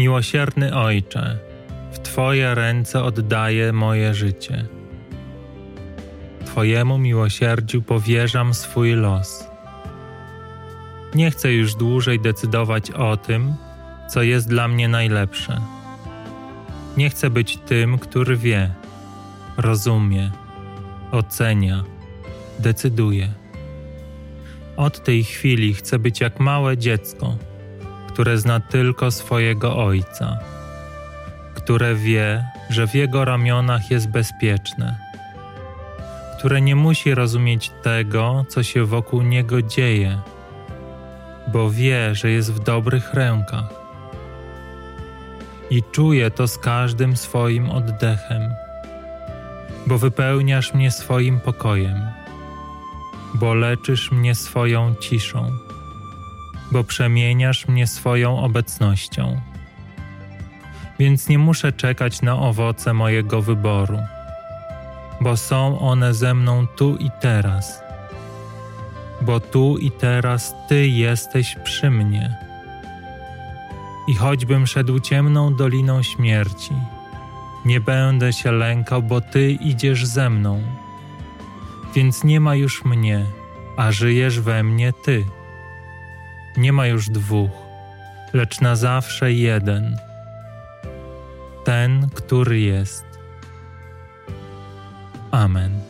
Miłosierny Ojcze, w Twoje ręce oddaję moje życie. Twojemu miłosierdziu powierzam swój los. Nie chcę już dłużej decydować o tym, co jest dla mnie najlepsze. Nie chcę być tym, który wie, rozumie, ocenia, decyduje. Od tej chwili chcę być jak małe dziecko, które zna tylko swojego ojca, które wie, że w jego ramionach jest bezpieczne, które nie musi rozumieć tego, co się wokół niego dzieje, bo wie, że jest w dobrych rękach. I czuję to z każdym swoim oddechem, bo wypełniasz mnie swoim pokojem bo leczysz mnie swoją ciszą, bo przemieniasz mnie swoją obecnością. Więc nie muszę czekać na owoce mojego wyboru, bo są one ze mną tu i teraz, bo tu i teraz Ty jesteś przy mnie. I choćbym szedł ciemną doliną śmierci, nie będę się lękał, bo Ty idziesz ze mną więc nie ma już mnie, a żyjesz we mnie Ty. Nie ma już dwóch, lecz na zawsze jeden. Ten, który jest. Amen.